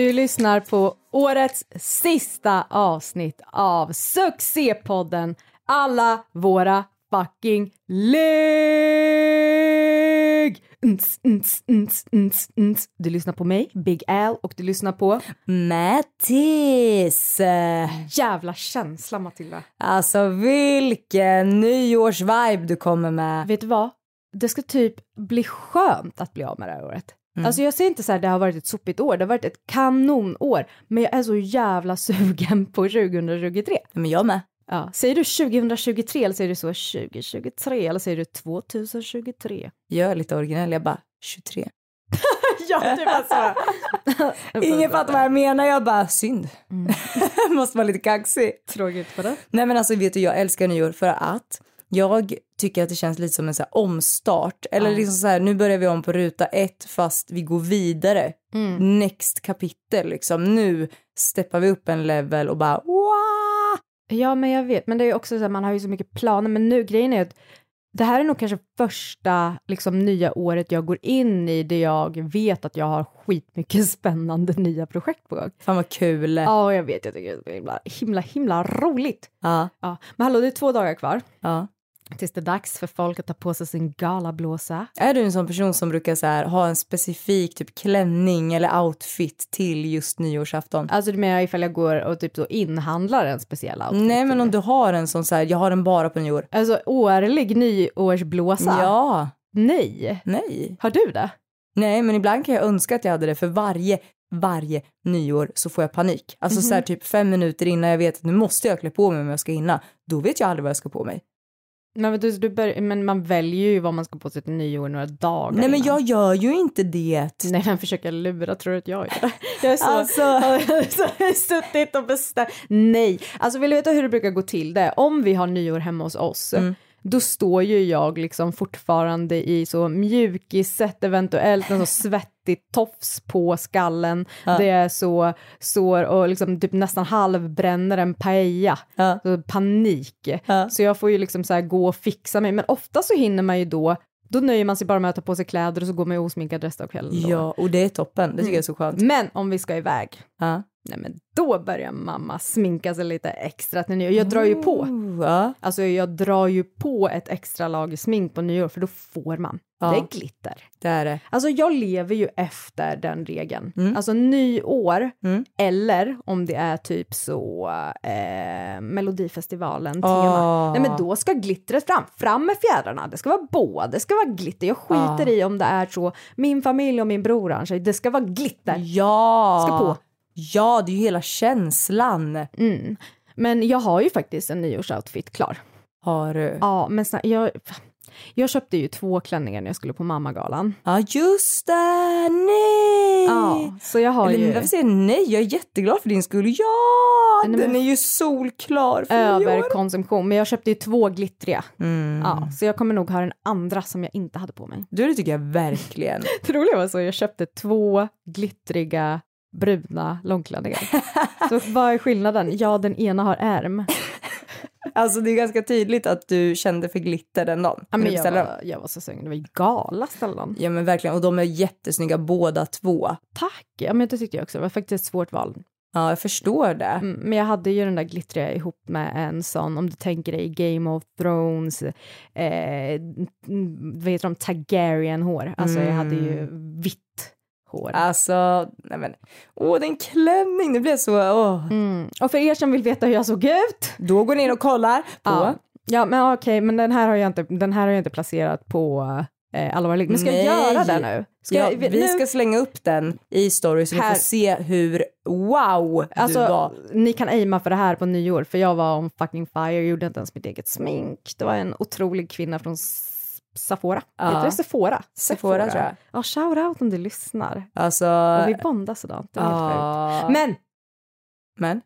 Du lyssnar på årets sista avsnitt av succépodden Alla våra fucking ligg! Du lyssnar på mig, Big Al, och du lyssnar på Mattis! jävla känsla Matilda. Alltså vilken nyårsvibe du kommer med. Vet du vad? Det ska typ bli skönt att bli av med det här året. Alltså jag säger inte så här det har varit ett sopigt år, det har varit ett kanonår, men jag är så jävla sugen på 2023. Men jag med. Ja. Säger du 2023 eller säger du så 2023 eller säger du 2023? Jag är lite originell, jag bara 23. ja, det var så. Ingen fattar vad jag menar, jag bara synd. Måste vara lite kaxig. Tråkigt för det. Nej men alltså vet du, jag älskar nyår för att jag tycker att det känns lite som en så omstart. Eller liksom så här, nu börjar vi om på ruta ett fast vi går vidare. Next kapitel liksom. Nu steppar vi upp en level och bara wow! Ja, men jag vet, men det är också så här, man har ju så mycket planer, men nu grejen är att det här är nog kanske första liksom, nya året jag går in i där jag vet att jag har skitmycket spännande nya projekt på gång. Fan vad kul. Ja, jag vet, jag tycker det är himla, himla, himla roligt. Ja, Ja. Men hallå, det är två dagar kvar ja. Tills det är dags för folk att ta på sig sin galablåsa. Är du en sån person som brukar så här, ha en specifik typ klänning eller outfit till just nyårsafton? Alltså du menar ifall jag går och typ så inhandlar en speciell outfit? Nej men om du har en sån så här, jag har den bara på nyår. Alltså årlig nyårsblåsa? Ja, Nej. nej. Har du det? Nej, men ibland kan jag önska att jag hade det för varje, varje nyår så får jag panik. Alltså så här typ fem minuter innan jag vet att nu måste jag klä på mig om jag ska hinna. Då vet jag aldrig vad jag ska på mig. Men, du, du bör, men man väljer ju vad man ska på sig till nyår några dagar Nej men innan. jag gör ju inte det. Nej men försöker lura, tror du att jag gör det? Jag är så, Alltså. så jag har suttit och bestämt. Nej, alltså vill du veta hur det brukar gå till det? Om vi har nyår hemma hos oss, Mm. Då står ju jag liksom fortfarande i så mjukiset, eventuellt en så svettig tofs på skallen. Det är så, står och liksom typ nästan halvbränner en paella. Ja. Så panik. Ja. Så jag får ju liksom så gå och fixa mig, men ofta så hinner man ju då då nöjer man sig bara med att ta på sig kläder och så går man ju osminkad resten av kvällen. då. Ja, och det är toppen. Det tycker jag är så skönt. Men om vi ska iväg, Ja. Nej men då börjar mamma sminka sig lite extra till nyår. Jag drar ju på. Oh. Alltså jag drar ju på ett extra lager smink på nyår för då får man. Ja. Det är glitter. Det är det. Alltså jag lever ju efter den regeln. Mm. Alltså nyår Mm. eller om det är typ så eh, Melodifestivalen tema. Åh. Nej men då ska glittret fram. Fram med fjädrarna. Det ska vara båda. Det ska vara glitter. Jag skiter Ja. i om det är så min familj och min bror arrangerar. Det ska vara glitter. Ja! Ska på. Ja, det är ju hela känslan. Mm. Men jag har ju faktiskt en nyårsoutfit klar. Har du? Ja, men sna- jag, jag köpte ju två klänningar när jag skulle på mammagalan. Ja, just det! Nej! Ja, så jag har Eller ju varför säger nej? Jag är jätteglad för din skull. Ja! Nej, men- den är ju solklar för överkonsumtion. Men jag köpte ju två glittriga. Mm. Ja, så jag kommer nog ha den andra som jag inte hade på mig. Du, det tycker jag verkligen. Det roliga var så jag köpte två glittriga bruna långklänningar. så vad är skillnaden? Ja, den ena har ärm. alltså det är ganska tydligt att du kände för glitter den dagen. Ja, men jag, var, jag var så sugen. Det var ju gala ställen. Ja men verkligen, och de är jättesnygga båda två. Tack! Ja, men det tyckte jag också. Det var faktiskt ett svårt val. Ja, jag förstår det. Mm, men jag hade ju den där glittriga ihop med en sån, om du tänker dig Game of Thrones, eh, mm, vad heter de, Targaryen-hår. Alltså jag hade ju vitt hår. Alltså, nej men, åh den klänning, det blev så, åh. Mm. Och för er som vill veta hur jag såg ut, Då går ni in och kollar på, ja, ja men okej, men den här har jag inte, den här har jag inte placerat på eh, ligg. Men ska Nej. jag göra det nu? Ska ja, jag, vi nu- ska slänga upp den i story så ni Här. får se hur wow Alltså, du var. ni kan aima för det här på nyår, för jag var on fucking fire, gjorde inte ens mitt eget smink. Det var en otrolig kvinna från Sephora. Ja. Heter det Sephora? Sephora, tror jag. Ja, shout out om du lyssnar. Alltså... Och vi bondar sådant. Det är helt ja. sjukt. Men Men?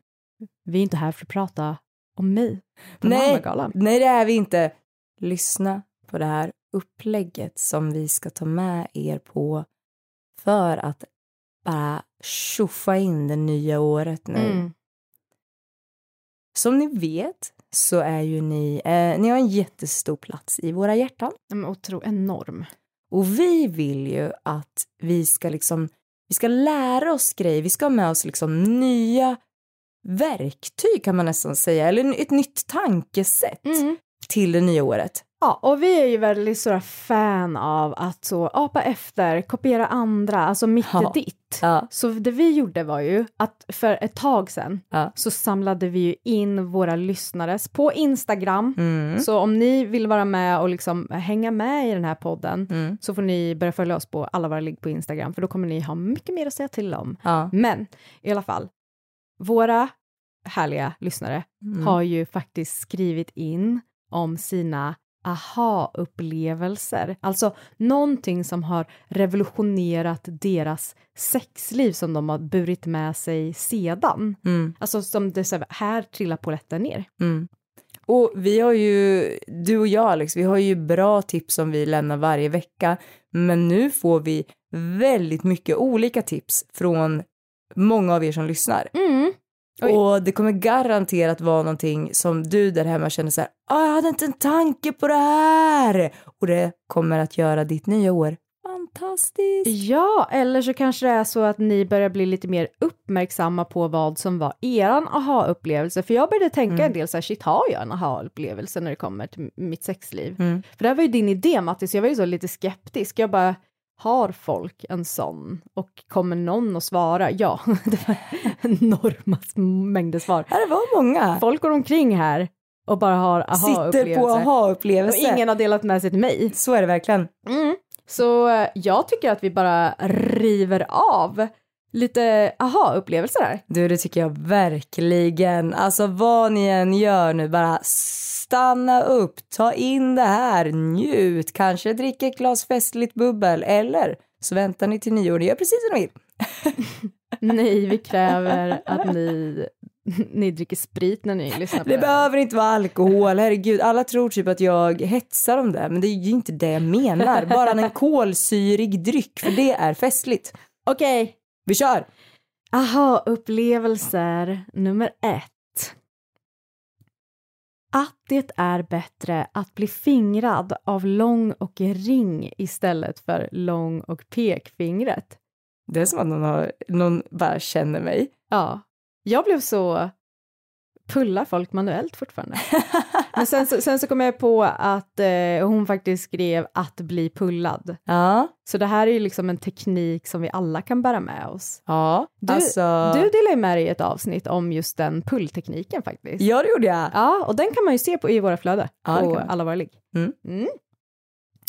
vi är inte här för att prata om mig Nej, nej, det är vi inte. Lyssna på det här upplägget som vi ska ta med er på för att bara tjoffa in det nya året nu. Mm. Som ni vet så är ju ni, eh, ni har en jättestor plats i våra hjärtan. Men otro, enorm. Och vi vill ju att vi ska liksom, vi ska lära oss grejer, vi ska ha med oss liksom nya verktyg kan man nästan säga, eller ett nytt tankesätt till det nya året. Ja, och vi är ju väldigt stora fan av att så apa efter, kopiera andra, alltså mitt Ja. ditt. Ja. Så det vi gjorde var ju att för ett tag sedan Ja. så samlade vi ju in våra lyssnares på Instagram. Mm. Så om ni vill vara med och liksom hänga med i den här podden Mm. så får ni börja följa oss på alla våra ligg på Instagram för då kommer ni ha mycket mer att säga till om. Ja. Men i alla fall, våra härliga lyssnare Mm. har ju faktiskt skrivit in om sina aha-upplevelser. Alltså någonting som har revolutionerat deras sexliv som de har burit med sig sedan. Mm. Alltså som det här, här trillar polletten ner. Mm. Och vi har ju, du och jag Alex, vi har ju bra tips som vi lämnar varje vecka. Men nu får vi väldigt mycket olika tips från många av er som lyssnar. Oj. Och det kommer garanterat vara någonting som du där hemma känner så här, ah, jag hade inte en tanke på det här. Och det kommer att göra ditt nya år fantastiskt. Ja, eller så kanske det är så att ni börjar bli lite mer uppmärksamma på vad som var eran aha-upplevelse. För jag började tänka en del så här, shit har jag en aha-upplevelse när det kommer till mitt sexliv? Mm. För det här var ju din idé Mattis, jag var ju så lite skeptisk. Jag bara, har folk en sån? Och kommer någon att svara? Ja, det var enorma mängder svar. Ja, det var många. Folk går omkring här och bara har Sitter på aha-upplevelser. Och ingen har delat med sig till mig. Så är det verkligen. Mm. Så eh, jag tycker att vi bara river av lite aha-upplevelser här. Du, det tycker jag verkligen. Alltså vad ni än gör nu, bara stanna upp, ta in det här, njut, kanske dricka ett glas festligt bubbel eller så väntar ni till nyår och gör precis som ni vill. Nej, vi kräver att ni, ni dricker sprit när ni lyssnar på Det det. behöver inte vara alkohol, herregud. Alla tror typ att jag hetsar om det, men det är ju inte det jag menar. Bara en kolsyrig dryck, för det är festligt. Okej, Vi kör! aha-upplevelser nummer ett. Att det är bättre att bli fingrad av lång och ring istället för lång och pekfingret. Det är som att någon, har, någon bara känner mig. Ja, jag blev så pullar folk manuellt fortfarande. Men sen så, sen så kom jag på att eh, hon faktiskt skrev att bli pullad. Ja, Så det här är ju liksom en teknik som vi alla kan bära med oss. ja. Du, alltså... du delade ju med dig i ett avsnitt om just den pulltekniken faktiskt. Ja, det gjorde jag. Ja, och den kan man ju se på i våra flöden, Ja, på alla våra ligg. Mm. Mm.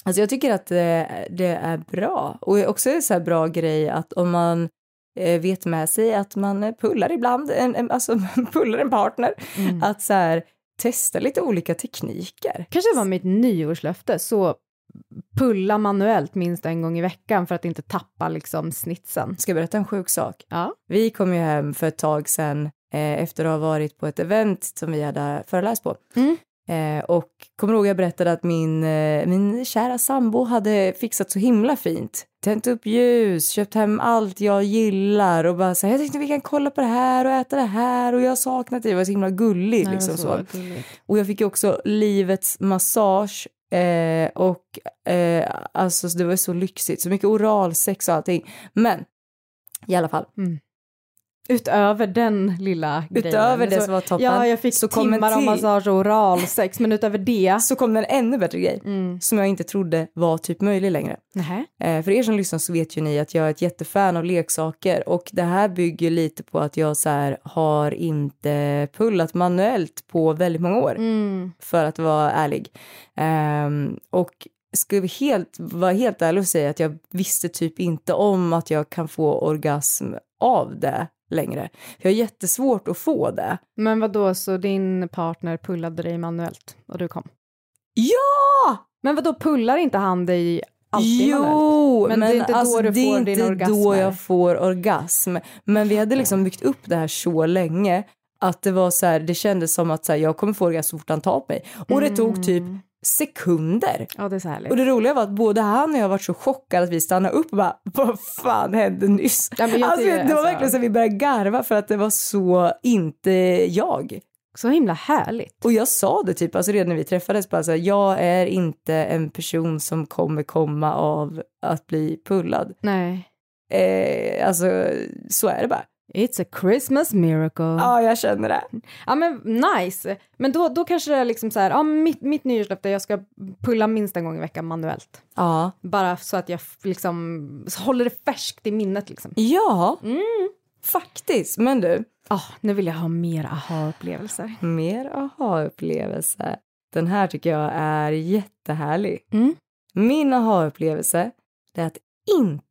Alltså jag tycker att det, det är bra. Och också en så bra grej att om man eh, vet med sig att man eh, pullar ibland, en, en, alltså pullar en partner, Mm. att så här testa lite olika tekniker. Kanske var mitt nyårslöfte, så pulla manuellt minst en gång i veckan för att inte tappa liksom snitsen. Ska jag berätta en sjuk sak? Ja. Vi kom ju hem för ett tag sedan eh, efter att ha varit på ett event som vi hade föreläst på. Mm. Eh, och kommer ihåg jag berättade att min, eh, min kära sambo hade fixat så himla fint. Tänt upp ljus, köpt hem allt jag gillar och bara så här, jag tänkte vi kan kolla på det här och äta det här och jag har saknat det, jag var så himla gullig Nej, liksom det så. Och jag fick ju också livets massage eh, och eh, alltså det var så lyxigt, så mycket oralsex och allting. Men i alla fall, Utöver den lilla grejen. Utöver det Så- som var toppen, Ja, jag fick så timmar av till. massage och oralsex, men utöver det... så kom det en ännu bättre grej Mm. som jag inte trodde var typ möjlig längre. Eh, för er som lyssnar så vet ju ni att jag är ett jättefan av leksaker och det här bygger lite på att jag så här har inte pullat manuellt på väldigt många år Mm. för att vara ärlig. Ehm, och vi helt, vara helt ärlig och säga att jag visste typ inte om att jag kan få orgasm av det längre. Jag har jättesvårt att få det. Men vad då så din partner pullade dig manuellt och du kom? Ja! Men vad då pullar inte han dig alltid manuellt? Jo, men, Men det är inte då alltså, du det är får inte din orgasm då här. jag får orgasm. Men vi hade liksom byggt upp det här så länge att det var så här, det kändes som att så här, jag kommer få orgasm så fort han tar på mig. Och det tog typ Mm. Sekunder. Ja, det är så härligt. Och det roliga var att både han och jag var så chockade att vi stannade upp och bara, vad fan hände nyss? Ja, men jag alltså, det var alltså- verkligen så att vi började garva för att det var så inte jag. Så himla härligt. Och jag sa det typ, alltså redan när vi träffades, bara så här, jag är inte en person som kommer komma av att bli pullad. Nej. Eh, alltså, så är det bara. It's a Christmas miracle. Ja, jag känner det. Ja men nice. Men då, då kanske det är liksom så här, ja mitt, mitt nyårslöfte jag ska pulla minst en gång i veckan manuellt. Ja. Bara så att jag liksom håller det färskt i minnet liksom. Ja, Mm. faktiskt. Men du, Ah, nu vill jag ha mer aha-upplevelser. mer aha-upplevelse. Den här tycker jag är jättehärlig. Mm. Min aha-upplevelse är att inte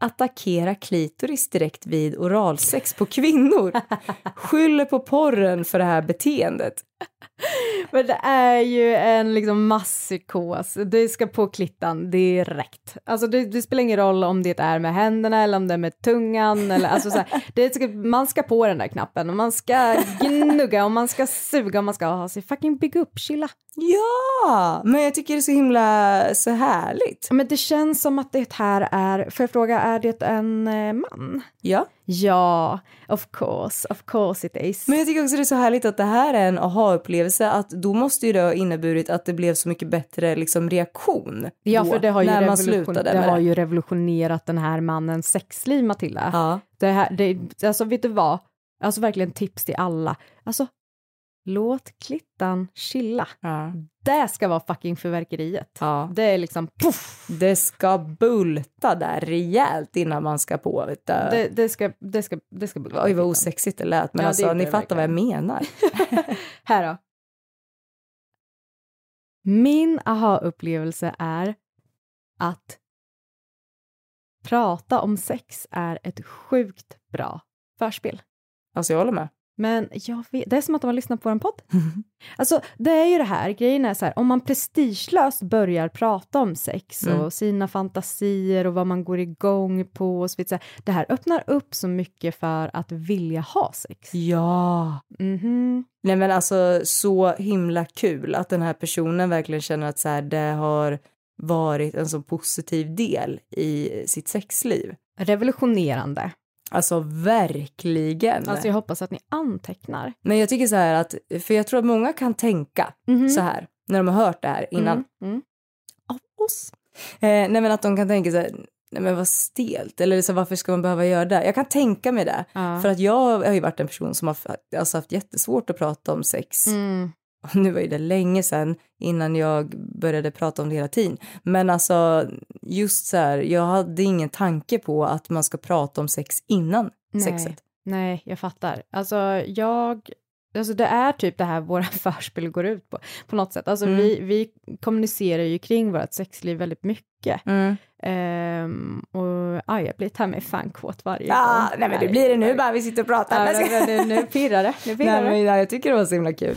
attackera klitoris direkt vid oralsex på kvinnor. Skyller på porren för det här beteendet. Men det är ju en liksom masspsykos. Det ska på klittan direkt. Alltså det, det spelar ingen roll om det är med händerna eller om det är med tungan eller alltså så här, det ska, man ska på den där knappen och man ska gnugga och man ska suga och man ska ha sig fucking bygga upp, chilla. Ja, men jag tycker det är så himla så härligt. Men det känns som att det här är, får jag fråga, är det en eh, man? Ja, Ja, of course, of course it is. men jag tycker också det är så härligt att det här är en aha-upplevelse att då måste ju det ha inneburit att det blev så mycket bättre liksom reaktion. ja, då, för det har ju, när man slutade det har det. ju revolutionerat den här mannens sexliv, Matilda. Ja. Det här, det, alltså vet du vad? Alltså verkligen tips till alla. Alltså, låt klittan chilla. Ja. Det ska vara fucking fyrverkeriet. ja. Det är liksom puff. Det ska bulta där rejält innan man ska på. Vet. Det, det ska, det ska, det ska bulta. Oj vad osexigt det lät men Ja, alltså ni fattar vad jag menar. Här då. Min aha-upplevelse är att prata om sex är ett sjukt bra förspel. Alltså jag håller med. Men jag vet, det är som att de har lyssnat på en podd. Alltså det är ju det här, grejen är så här, om man prestigelöst börjar prata om sex Mm. och sina fantasier och vad man går igång på och så vidare. Det här öppnar upp så mycket för att vilja ha sex. Ja. Mhm. Nej men alltså så himla kul att den här personen verkligen känner att så här, det har varit en så positiv del i sitt sexliv. Revolutionerande. Alltså verkligen. Alltså jag hoppas att ni antecknar. Men jag tycker så här att, för jag tror att många kan tänka Mhm. så här när de har hört det här innan Mm. Mm. av oss. Eh, nej men att de kan tänka så här, nej men vad stelt, eller så varför ska man behöva göra det? Jag kan tänka mig det, Ja. för att jag har ju varit en person som har alltså, haft jättesvårt att prata om sex. Mm. Nu var ju det länge sedan innan jag började prata om det hela tiden. Men alltså just så här, jag hade ingen tanke på att man ska prata om sex innan Nej. sexet. Nej, jag fattar. Alltså jag, alltså det är typ det här våra förspel går ut på, på något sätt. Alltså Mm. vi, vi kommunicerar ju kring vårt sexliv väldigt mycket. Mm. Ehm, och ja, jag blir ta mig fan kåt varje Ja, gång. nej men det blir det nu bara vi sitter och pratar. Ja, men, men, nu pirrar det. Nu pirrar Nej, det. men, ja, jag tycker det var så himla kul.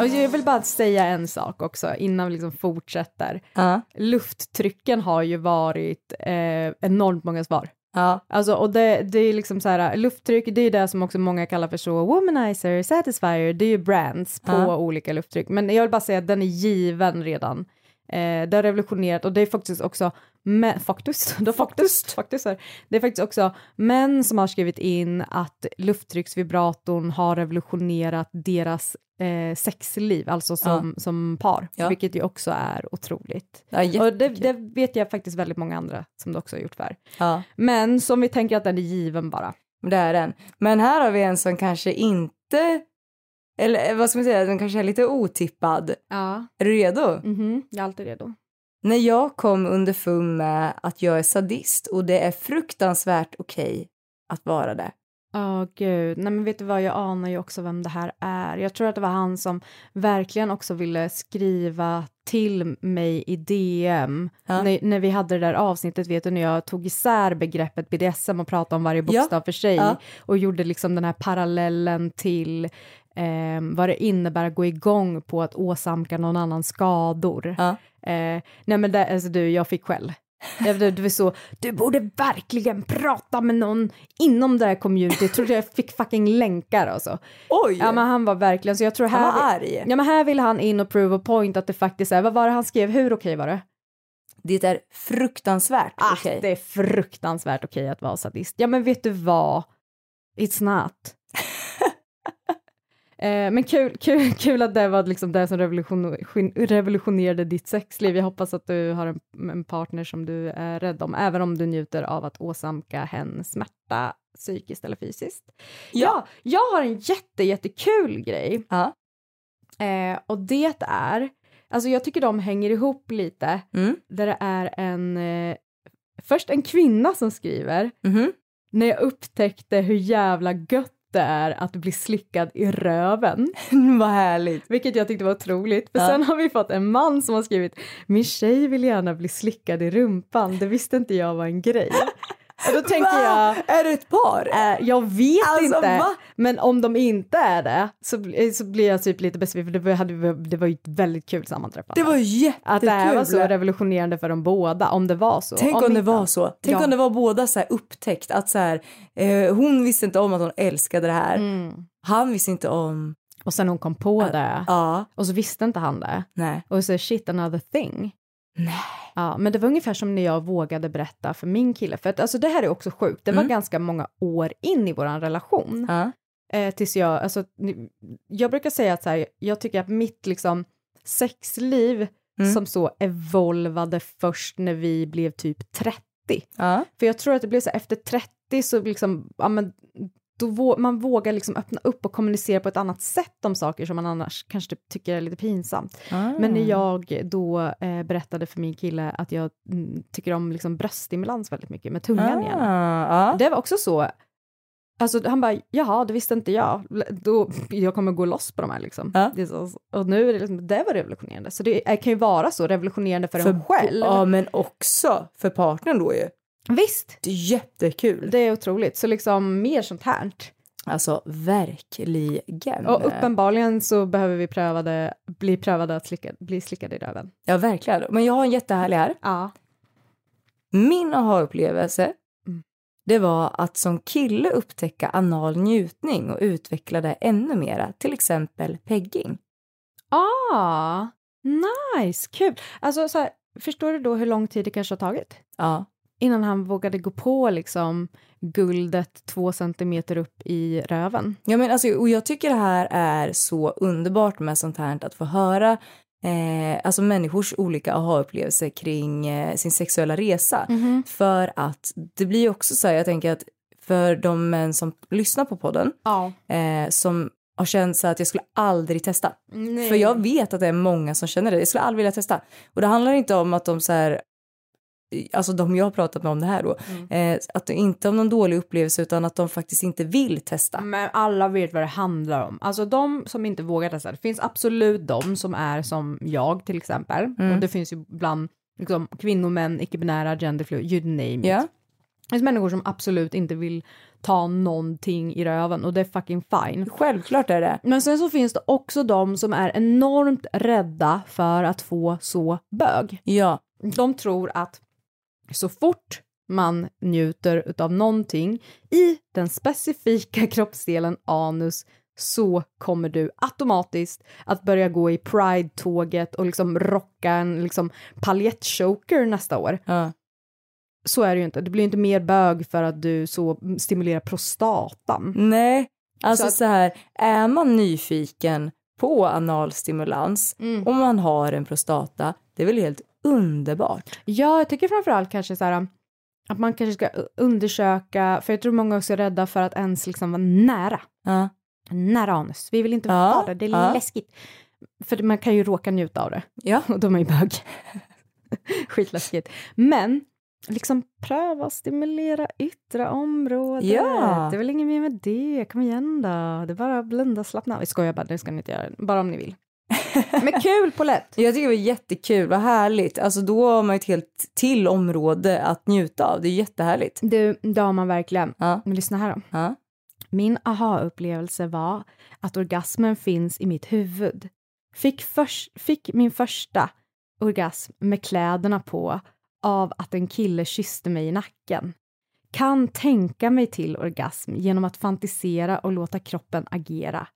Och jag vill bara säga en sak också innan vi liksom fortsätter. Ja. Lufttrycken har ju varit eh, enormt många svar. Ja. Alltså, och det, det är liksom så här, lufttryck, det är det som också många kallar för så womanizer, satisfier, det är ju brands på Ja. olika lufttryck. Men jag vill bara säga att den är given redan. Eh, det har revolutionerat och det är faktiskt också men, faktiskt, då faktiskt, faktiskt är, det är faktiskt också män som har skrivit in att lufttrycksvibratorn har revolutionerat deras eh, sexliv, alltså som, som par, Ja. vilket ju också är otroligt. Ja, Och det, det vet jag faktiskt väldigt många andra som det också har gjort för. Ja, Men som vi tänker att den är given bara. det är den. Men här har vi en som kanske inte, eller eh, vad ska man säga, den kanske är lite otippad. Ja. Är du redo? Mhm, jag är alltid redo. När jag kom underfund med att jag är sadist och det är fruktansvärt okej att vara det. Ja, gud. Nej, men vet du vad, jag anar ju också vem det här är. Jag tror att det var han som verkligen också ville skriva till mig i DM Ja. när, när vi hade det där avsnittet, vet du, när jag tog isär begreppet BDSM och pratade om varje bokstav för sig Ja. och gjorde liksom den här parallellen till eh, vad det innebär att gå igång på att åsamka någon annan skador. Ja. Eh, nej men det, alltså du, jag fick skäll. Det, var så, du borde verkligen prata med någon inom det här communityt. Jag trodde jag fick fucking länkar alltså. Oj! Ja men han var verkligen, så jag tror här... Han var arg. Ja men här vill han in och prove a point att det faktiskt är, vad var det han skrev, hur okej var det? Det är fruktansvärt Ah, okej. det är fruktansvärt okej att vara sadist. Ja men vet du vad? It's not. Eh, men kul, kul, kul att det var liksom det som revolution, revolutionerade ditt sexliv. Jag hoppas att du har en, en partner som du är rädd om, även om du njuter av att åsamka hen smärta psykiskt eller fysiskt. Ja, jag har en jätte, jättekul grej. Ja. Eh, och det är, alltså jag tycker de hänger ihop lite, Mm. där det är en, eh, först en kvinna som skriver, Mhm. när jag upptäckte hur jävla gött det är att bli slickad i röven. Vad härligt. Vilket jag tyckte var otroligt. För Ja. sen har vi fått en man som har skrivit, min tjej vill gärna bli slickad i rumpan, det visste inte jag var en grej. Och då tänker Va? jag, Är det ett par? Eh, jag vet Alltså, inte, va? men om de inte är det så, bli- så blir jag typ lite besviken för det, hade, det var ju ett väldigt kul sammanträffande. Det var jättekul. att det här var så revolutionerande för dem båda, om det var så. Tänk om, det inte- var så. Tänk Ja. om det var båda så här upptäckt att så här, eh, hon visste inte om att hon älskade det här. Mm. Han visste inte om. Och sen hon kom på det, Ja, och så visste inte han det. nej. Och så shit another thing. Nej. Ja, men det var ungefär som när jag vågade berätta för min kille, för att alltså det här är också sjukt, det var Mm. ganska många år in i våran relation. Ja. Eh, tills jag, alltså, jag brukar säga att så här, jag tycker att mitt liksom sexliv Mm. som så evolvade först när vi blev typ 30. Ja. För jag tror att det blev så här, efter 30 så liksom, ja men då vå- man vågar liksom öppna upp och kommunicera på ett annat sätt om saker som man annars kanske typ tycker är lite pinsamt. Men när jag då eh, berättade för min kille att jag mm, tycker om liksom bröststimulans väldigt mycket med tungan igen. Ah. Det var också så. Alltså han bara, jaha, det visste inte jag. Då, jag kommer gå loss på de här liksom. Ja. Så, och nu är det liksom, det var revolutionerande. Så det kan ju vara så revolutionerande för, en själv. Ja, men också för partnern då ju. Visst, Det är jättekul. det är otroligt. Så liksom mer sånt här. Alltså verkligen. Och uppenbarligen så behöver vi prövade, bli prövade att slicka, bli slickade i röven. Ja, verkligen. Men jag har en jättehärlig här. Ja. Min aha-upplevelse, Mm. det var att som kille upptäcka anal njutning och utveckla det ännu mera. Till exempel pegging. Ah, nice, kul. Alltså så här, förstår du då hur lång tid det kanske har tagit? Ja. Innan han vågade gå på liksom guldet två centimeter upp i röven. Ja, men alltså, och jag tycker det här är så underbart med sånt här att få höra eh, alltså människors olika aha-upplevelser kring eh, sin sexuella resa. För att det blir också så här, jag tänker att för de män som lyssnar på podden Ja. eh, som har känt så att jag skulle aldrig testa. Nej. För jag vet att det är många som känner det. Jag skulle aldrig vilja testa. Och det handlar inte om att de så här, alltså de jag har pratat med om det här då, eh, att det inte om någon dålig upplevelse utan att de faktiskt inte vill testa. Men alla vet vad det handlar om. Alltså de som inte vågar testa, det finns absolut de som är som jag till exempel. Och det finns ju bland liksom, kvinnor, män, icke-binära, genderfluid, you name it. Ja. Det finns människor som absolut inte vill ta någonting i röven och det är fucking fine. Självklart är det. Men sen så finns det också de som är enormt rädda för att få så bög. Ja. De tror att så fort man njuter av någonting i den specifika kroppsdelen anus så kommer du automatiskt att börja gå i pride-tåget och liksom rocka en liksom paljettchoker nästa år. ja. så är det ju inte. Du blir inte mer bög för att du så stimulerar prostatan. Nej, alltså Så så, att- här, är man nyfiken på analstimulans Mm. och man har en prostata, det är väl helt underbart? Ja, jag tycker framförallt kanske så här att man kanske ska undersöka, för jag tror många också är rädda för att ens liksom vara nära. Ja. Nära anus. Vi vill inte Ja, vara det, det är ja. läskigt. För man kan ju råka njuta av det. Ja. Och då är man ju bög. Skitläskigt. Men liksom pröva att stimulera yttre området. Ja. Det är väl inget mer med det. Kom igen då. Det är bara att blunda och slappna av. Jag skojar bara, det ska ni inte göra. Bara om ni vill. Men kul på lätt. Jag tycker det var jättekul, vad härligt. Alltså då har man ju ett helt till område att njuta av. Det är jättehärligt. Du, det har man verkligen. Ja. Men lyssna här då. Ja. Min aha-upplevelse var att orgasmen finns i mitt huvud. Fick, förs- fick min första orgasm med kläderna på av att en kille kysste mig i nacken. Kan tänka mig till orgasm genom att fantisera och låta kroppen agera.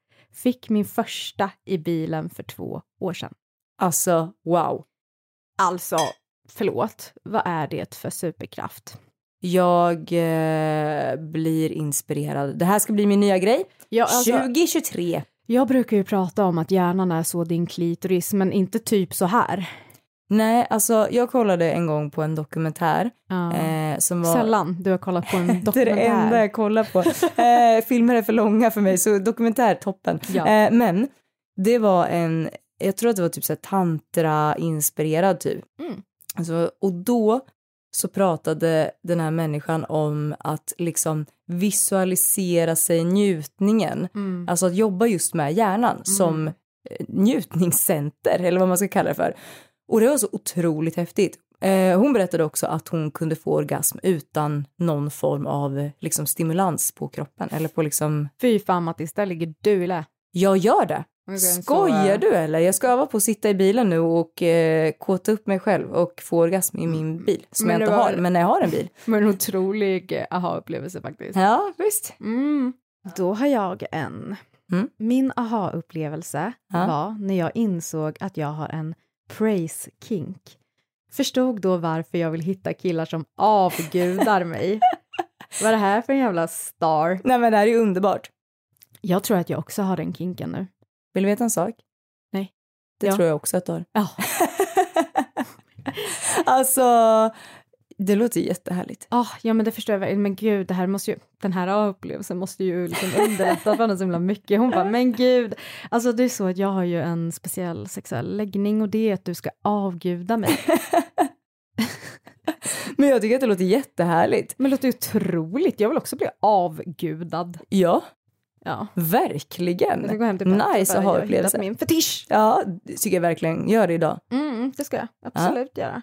Fick min första i bilen för två år sedan. Alltså, wow. Alltså, förlåt, vad är det för superkraft? Jag eh, blir inspirerad. Det här ska bli min nya grej. Ja, alltså- 2023. Jag brukar ju prata om att hjärnan är så din klitoris, men inte typ så här. Nej, alltså jag kollade en gång på en dokumentär Ja. eh, som var... Sällan du har kollat på en Det är dokumentär. det enda jag kollar på. Eh, filmer är för långa för mig, så dokumentär toppen. Ja. Eh, men det var en, jag tror att det var typ så tantra-inspirerad typ. Mm. Alltså, och då så pratade den här människan om att liksom visualisera sig njutningen. Mm. Alltså att jobba just med hjärnan som eh, njutningscenter, eller vad man ska kalla det för. Och det var så otroligt häftigt. Eh, hon berättade också att hon kunde få orgasm utan någon form av liksom, stimulans på kroppen. Eller på liksom, Fy fan Mattis, där ligger du i lä. jag gör det. Så, Skojar eh, du eller? Jag ska öva på att sitta i bilen nu och eh, kåta upp mig själv och få orgasm i min bil. Som Men jag inte var- har, men när jag har en bil. Men en otrolig aha-upplevelse faktiskt. Ja, visst. Mm. Då har jag en. Mm. Min aha-upplevelse Ja. var när jag insåg att jag har en praise kink. Förstod då varför jag vill hitta killar som avgudar mig. Vad är det här för en jävla star? Nej men det här är ju underbart. Jag tror att jag också har den kinken nu. Vill du veta en sak? Nej. Det Ja. tror jag också att du har. Ja. alltså, det låter jättehärligt. Ah, ja men det förstår jag väl. Men gud, det här måste ju, den här upplevelsen måste ju liksom underlätta för henne så himla mycket. Hon bara, men gud. Alltså det är så att jag har ju en speciell sexuell läggning och det är att du ska avguda mig. Men jag tycker att det låter jättehärligt. Men det låter ju otroligt. Jag vill också bli avgudad. Ja, Ja. verkligen. Jag ska gå hem till Petter Nice att ha upplevelse. min fetisch. Ja, det tycker jag verkligen. Gör det idag. Mm, det ska jag absolut göra.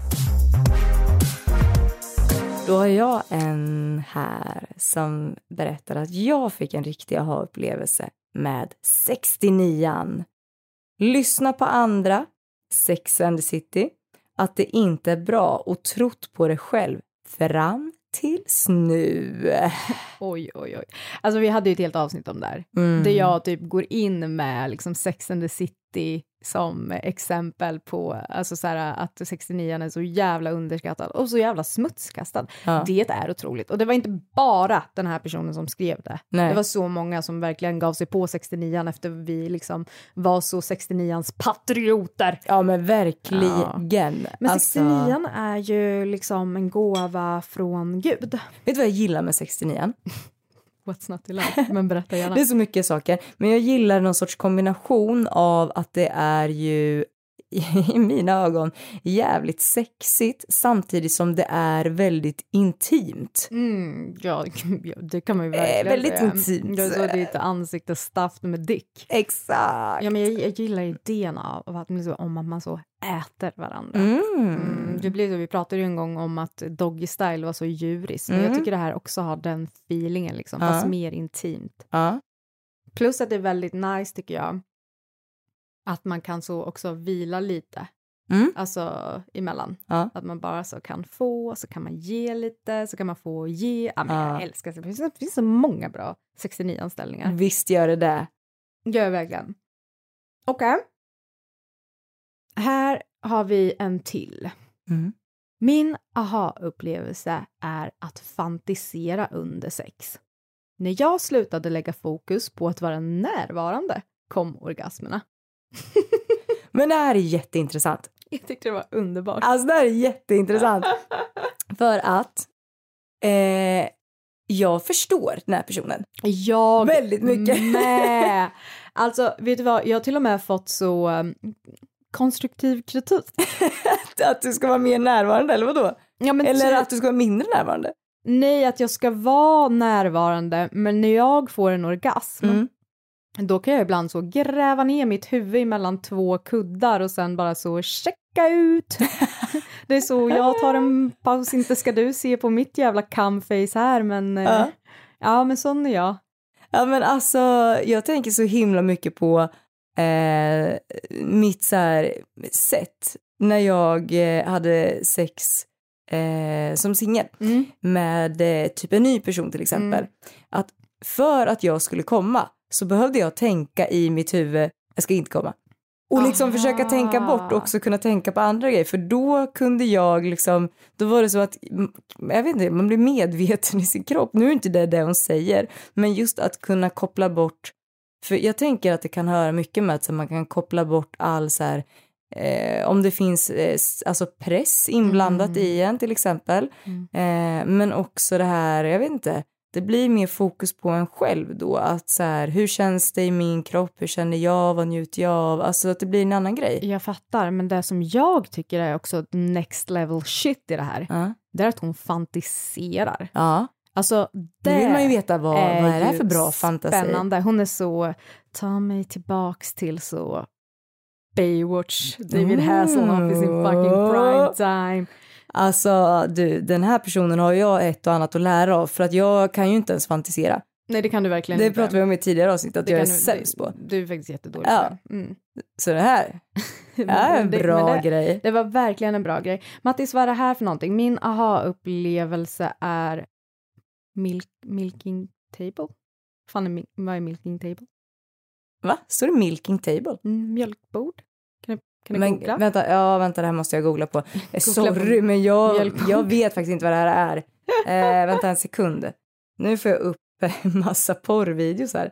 Då har jag en här som berättar att jag fick en riktig aha-upplevelse med 69an. Lyssna på andra, Sex and the City, att det inte är bra och trott på det själv fram tills nu. Oj, oj, oj. Alltså vi hade ju ett helt avsnitt om det här. Mm. Där jag typ går in med liksom Sex and the City som exempel på alltså så här, att 69 är så jävla underskattad och så jävla smutskastad. Ja. Det är otroligt. Och det var inte bara den här personen som skrev det. Nej. Det var så många som verkligen gav sig på 69 efter vi liksom var så 69ans patrioter. Ja men verkligen. Men Alltså, 69 är ju liksom en gåva från Gud. Vet du vad jag gillar med 69an? What's not to love? Men berätta gärna. Det är så mycket saker. Men jag gillar någon sorts kombination av att det är ju i mina ögon jävligt sexigt samtidigt som det är väldigt intimt. Mm, ja, det kan man ju verkligen Eh, väldigt säga. intimt. Det är så ditt ansikte stuffed med dick. Exakt. Ja, men jag, jag gillar idén av att, liksom, om att man så äter varandra. Mm. Mm, det blir så, vi pratade ju en gång om att doggy style var så djuriskt, men jag Mm. tycker det här också har den feelingen, liksom, Ja. fast mer intimt. Ja. Plus att det är väldigt nice, tycker jag, att man kan så också vila lite. Mm. Alltså emellan. Ja. Att man bara så kan få, så kan man ge lite, så kan man få ge. Ja, men Ja. Jag älskar det. Finns, det finns så många bra 69-anställningar. Visst gör det det. Gör jag verkligen. Okej. Här har vi en till. Mm. Min aha-upplevelse är att fantisera under sex. När jag slutade lägga fokus på att vara närvarande kom orgasmerna. Men det här är jätteintressant. Jag tyckte det var underbart. Alltså det här är jätteintressant. För att eh, jag förstår den här personen. Jag Väldigt mycket. med. Alltså, vet du vad, jag har till och med fått så um, konstruktiv kritik. Att du ska vara mer närvarande eller vadå? Ja, men eller typ- att du ska vara mindre närvarande? Nej, att jag ska vara närvarande, men när jag får en orgasm, Mm. Då kan jag ibland så gräva ner mitt huvud mellan två kuddar och sen bara så checka ut. det är så, jag tar en paus, inte ska du se på mitt jävla camface här, men eh, Ja. ja, men sån är jag. Ja men alltså jag tänker så himla mycket på eh, mitt så här sätt när jag eh, hade sex eh, som singel Mm. med eh, typ en ny person till exempel. Att för att jag skulle komma så behövde jag tänka i mitt huvud, jag ska inte komma. Och liksom Aha. försöka tänka bort och också kunna tänka på andra grejer för då kunde jag liksom, då var det så att, mm, jag vet inte, man blir medveten i sin kropp. Nu är inte det det hon säger, men just att kunna koppla bort, för jag tänker att det kan höra mycket med att man kan koppla bort all så här, eh, om det finns eh, alltså press inblandat Mm. i en till exempel, eh, men också det här, jag vet inte, det blir mer fokus på en själv då, att så här, hur känns det i min kropp, hur känner jag, vad njuter jag av, alltså att det blir en annan grej. Jag fattar, men det som jag tycker är också next level shit i det här, Ja. det är att hon fantiserar. Ja. Alltså, Då det vill man ju veta vad, vad är det här för bra fantasi. Spännande. Hon är så, ta mig tillbaks till så Baywatch, David Mm. Hasselhoff i sin fucking prime time. Alltså du, den här personen har jag ett och annat att lära av för att jag kan ju inte ens fantisera. Nej, det kan du verkligen Det inte. pratade vi om i tidigare avsnitt att Det jag är du- sämst det- på. Du är faktiskt jättedålig Ja. på det. Mm. Så det här det är en det- bra det, grej. Det var verkligen en bra grej. Mattis, vad är det här för någonting? Min aha-upplevelse är milk, milking table. Fan, vad är milking table? Va? Står det milking table? Mm, mjölkbord? Kan du, Men googla? vänta, ja vänta det här måste jag googla på. Eh, på Sorry men jag, jag vet faktiskt inte vad det här är. Eh, vänta en sekund. Nu får jag upp en massa porrvideos här.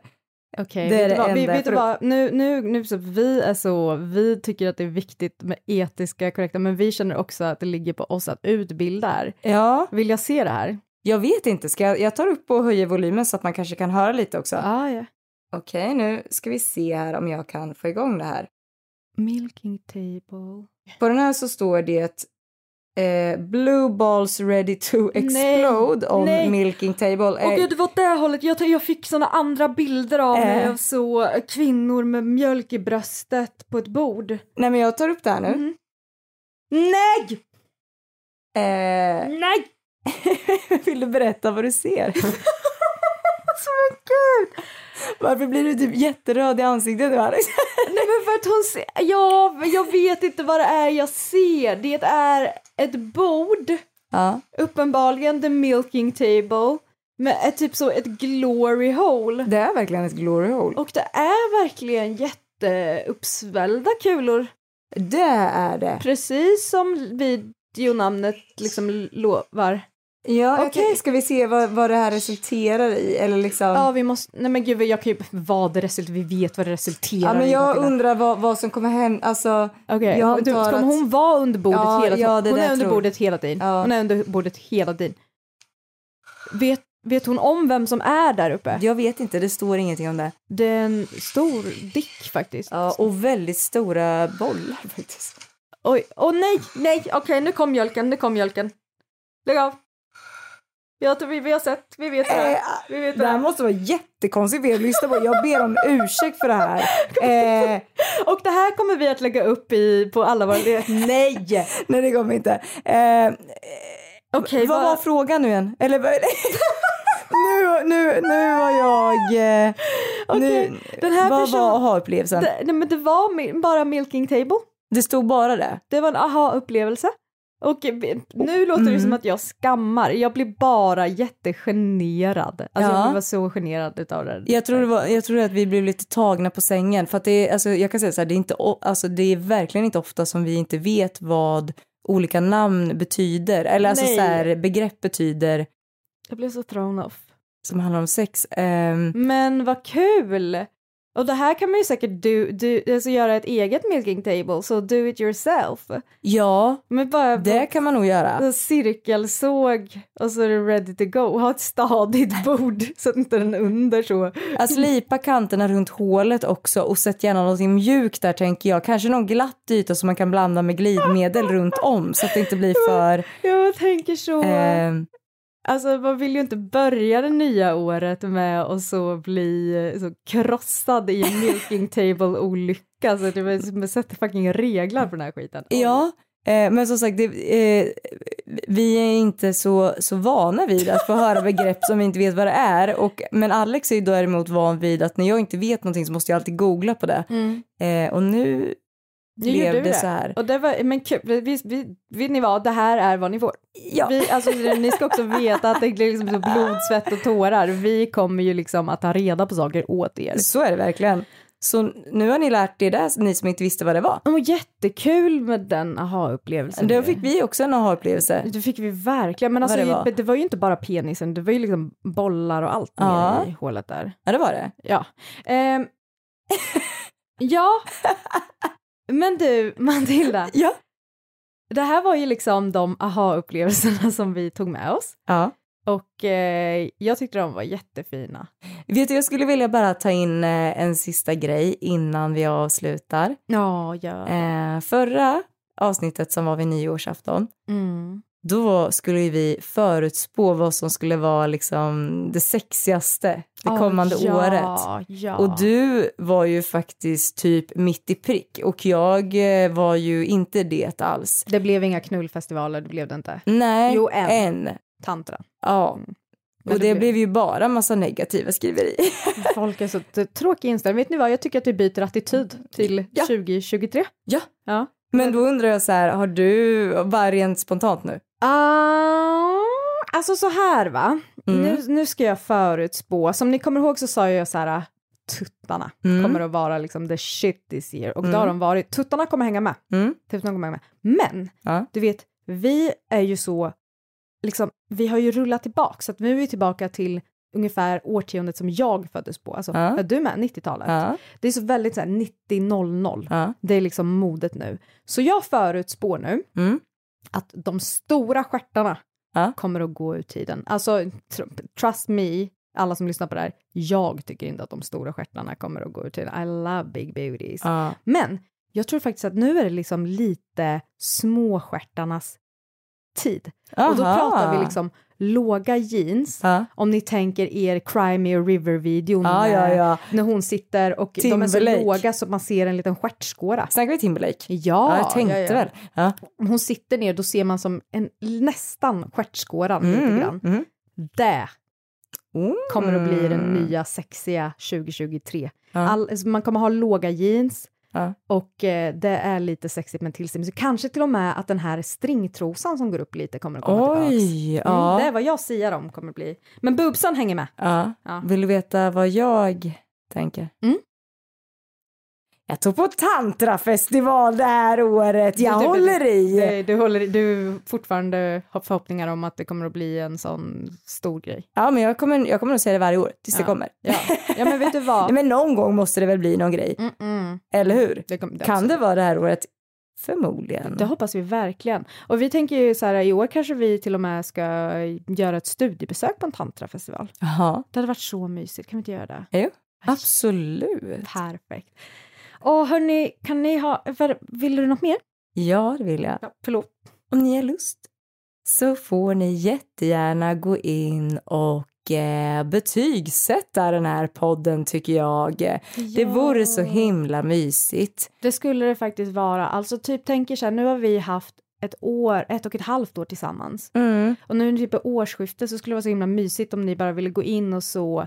Okej, är vet det vi, vet du vad? Nu, nu, nu så vi är så, vi tycker att det är viktigt med etiska korrekta, men vi känner också att det ligger på oss att utbilda här. Ja, Vill jag se det här? jag vet inte. Ska jag, jag tar upp och höjer volymen så att man kanske kan höra lite också. Ah, ja. Okej, nu ska vi se här om jag kan få igång det här. Milking table. På den här så står det eh, Blue balls ready to explode on nej. milking table. Åh Eh, gud, det var åt det hållet. Jag, jag fick såna andra bilder av mig Eh. av så kvinnor med mjölk i bröstet på ett bord. nej men jag tar upp det här nu. Mhm. Nej! Eh, Nej! vill du berätta vad du ser? Men gud! Varför blir du typ jätteröd i ansiktet nu Alex? Nej men för att hon ser, ja, jag vet inte vad det är jag ser. Det är ett bord, ja. uppenbarligen the milking table, med ett, typ så ett glory hole. Det är verkligen ett glory hole. Och det är verkligen jätteuppsvällda kulor. Det är det. Precis som videonamnet liksom lovar. Ja, Okej. okej. Ska vi se vad, vad det här resulterar i? Eller liksom... Ja, vi måste, nej men gud, jag kan ju, vad det resulterar, vi vet vad det resulterar Ja, men i. jag undrar vad, vad som kommer hända. Alltså, Okej, jag du, ska att- hon vara under bordet Ja, hela tiden? ja, hon är under tror- bordet hela tiden. Ja. Hon är under bordet hela tiden. Vet Vet hon om vem som är där uppe? Jag vet inte, det står ingenting om det. Det är en stor dick faktiskt. Ja, och väldigt stora bollar faktiskt. Oj, åh nej, nej, okej nu kom mjölken, nu kom mjölken. Lägg av. Jag tror vi, vi har sett, vi vet det här. Vi vet Det här måste vara jättekonstigt för er att lyssna på. Jag ber om ursäkt för det här. Eh, Och det här kommer vi att lägga upp i, på alla våra... nej, nej det kommer inte. Eh, Okej, vad var frågan nu igen? Eller nu, nu, nu var jag... Eh, Okej, nu, den här vad person- var aha-upplevelsen? Det, nej men det var mi- bara milking table. Det stod bara det? Det var en aha-upplevelse. Och nu låter det Mm. som att jag skammar. Jag blir bara jättegenerad. Alltså Ja. jag var så generad utav det. Jag tror, det var, jag tror att vi blev lite tagna på sängen. För att det är, alltså, jag kan säga så här, det är, inte, alltså, det är verkligen inte ofta som vi inte vet vad olika namn betyder. Eller alltså Nej. så här, begrepp betyder Jag blev så thrown off. som handlar om sex. Ehm, Men vad kul! Och det här kan man ju säkert do, do, alltså göra ett eget milking table, så do it yourself. ja, Men bara det kan man nog göra. cirkelsåg och så är det ready to go. Ha ett stadigt bord så att inte den under så. Att slipa kanterna runt hålet också och sätt gärna någonting mjukt där tänker jag. Kanske någon glatt yta som man kan blanda med glidmedel runt om så att det inte blir för... Jag tänker så. ehm, Alltså man vill ju inte börja det nya året med att så bli eh, så krossad i en milking table olycka så att det sätter fucking reglar på den här skiten. Ja, eh, men som sagt, det, eh, vi är inte så, så vana vid att få höra begrepp som vi inte vet vad det är. Och, men Alex är ju däremot van vid att när jag inte vet någonting så måste jag alltid googla på det. Mm. Eh, och nu Gjorde blev det så här. Och det var, men kul, vi, vi, vet ni vad, det här är vad ni får. Ja. Vi, alltså, ni ska också veta att det är liksom så blod, svett och tårar. Vi kommer ju liksom att ta reda på saker åt er. Så är det verkligen. Så nu har ni lärt er det, ni som inte visste vad det var. Och jättekul med den aha-upplevelsen. Då fick vi också en aha-upplevelse. Det fick vi verkligen, men alltså, det det, var. var. ju inte bara penisen, det var ju liksom bollar och allt Ja. i hålet där. Ja, det var det. Ja. Ehm, ja. Men du, Matilda. Ja. Det här var ju liksom de aha-upplevelserna som vi tog med oss. Ja. Och eh, jag tyckte de var jättefina. Vet du, jag skulle vilja bara ta in eh, en sista grej innan vi avslutar. Ja, ja. Eh, förra avsnittet som var vid nyårsafton, Mm. Då skulle vi förutspå vad som skulle vara liksom det sexigaste det Ah, kommande ja, året. Ja. Och du var ju faktiskt typ mitt i prick och jag eh, var ju inte det alls. Det blev inga knullfestivaler, det blev det inte. Nej, Jo, en. en. Tantra. Ja. Men Och det det blev- blev ju bara massa negativa skriverier. Folk är så tråkiga inställning. Vet ni vad, jag tycker att vi byter attityd till Ja. 2023. Ja. Ja. Men då undrar jag så här, har du, bara rent spontant nu? Ah, alltså så här va, Mm. nu, nu ska jag förutspå, som ni kommer ihåg så sa jag så här, tuttarna Mm. kommer att vara liksom the shit this year och Mm. det har de varit, tuttarna kommer hänga med, Mm. tuttarna kommer hänga med. Men, Ja. du vet, vi är ju så, liksom, vi har ju rullat tillbaka, så att nu är vi tillbaka till ungefär årtiondet som jag föddes på, alltså Ja. är du med, 90-talet? Ja. Det är så väldigt så här 90-00, Ja. det är liksom modet nu. Så jag förutspår nu Mm. Att de stora stjärtarna Ja. kommer att gå ur tiden. Alltså, tr- trust me, alla som lyssnar på det här, jag tycker inte att de stora stjärtarna kommer att gå ur tiden. I love big beauties. Ja. Men jag tror faktiskt att nu är det liksom lite småstjärtarnas tid. Och då Aha. pratar vi liksom låga jeans, Ja. om ni tänker er Cry Me a River-videon Ja, ja, när- hon sitter och de är så Timberlake. låga så man ser en liten stjärtskåra. Snackar vi Timberlake? Ja, Ja, jag tänkte väl. Om hon sitter ner då ser man som en nästan stjärtskåran Mm, lite grann. mm. Det Mm. kommer att bli den nya sexiga 2023. Ja. All, man kommer ha låga jeans Ja. och eh, det är lite sexigt med tillställning. Så kanske till och med att den här stringtrosan som går upp lite kommer att komma tillbaks. Oj, Mm, ja. det är vad jag säger om kommer att bli. Men boobsen hänger med. Ja. Vill du veta vad jag tänker? Mm. Jag tog på tantrafestival det här året. Jag Du- du- håller i. Du, du, håller, du fortfarande har förhoppningar om att det kommer att bli en sån stor grej. Ja, men jag kommer, jag kommer att säga det varje år tills det Ja. kommer. Ja, ja men vet du vad? Nej, men någon gång måste det väl bli någon grej. Mm-mm. Eller hur? Det kom, det Kan det vara det här året? Förmodligen. Det hoppas vi verkligen. Och vi tänker ju så här, i år kanske vi till och med ska göra ett studiebesök på en tantrafestival. Jaha. Det hade varit så mysigt, kan vi inte göra det? Jo, absolut. Perfekt. Och hörni, kan ni ha, vill du något mer? Ja, det vill jag. Ja, förlåt. Om ni har lust så får ni jättegärna gå in och eh, betygsätta den här podden tycker jag. Ja. Det vore så himla mysigt. Det skulle det faktiskt vara. Alltså typ tänker så här, nu har vi haft ett år, ett och ett halvt år tillsammans. Mm. Och nu typ årsskifte så skulle det vara så himla mysigt om ni bara ville gå in och så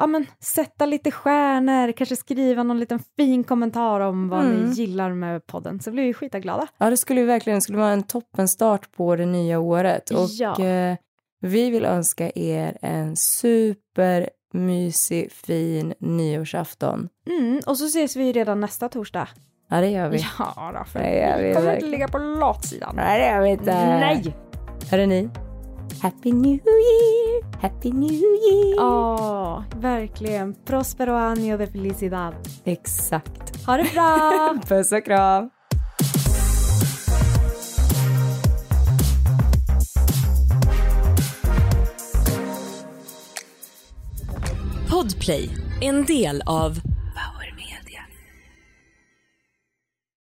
ja men sätta lite stjärnor, kanske skriva någon liten fin kommentar om vad mm. ni gillar med podden så blir vi skitaglada. Ja det skulle vi verkligen, det skulle vara en toppenstart på det nya året och ja. eh, vi vill önska er en supermysig fin nyårsafton. Mm, och så ses vi redan nästa torsdag. Ja det gör vi. Ja då, för det gör vi kommer inte ligga på latsidan. Nej det gör vi inte. Nej! Hörru ni, Happy New Year, Happy New Year. Ja, verkligen. Prospero año de felicidad. Exakt. Ha det bra! Puss och kram. Podplay, en del av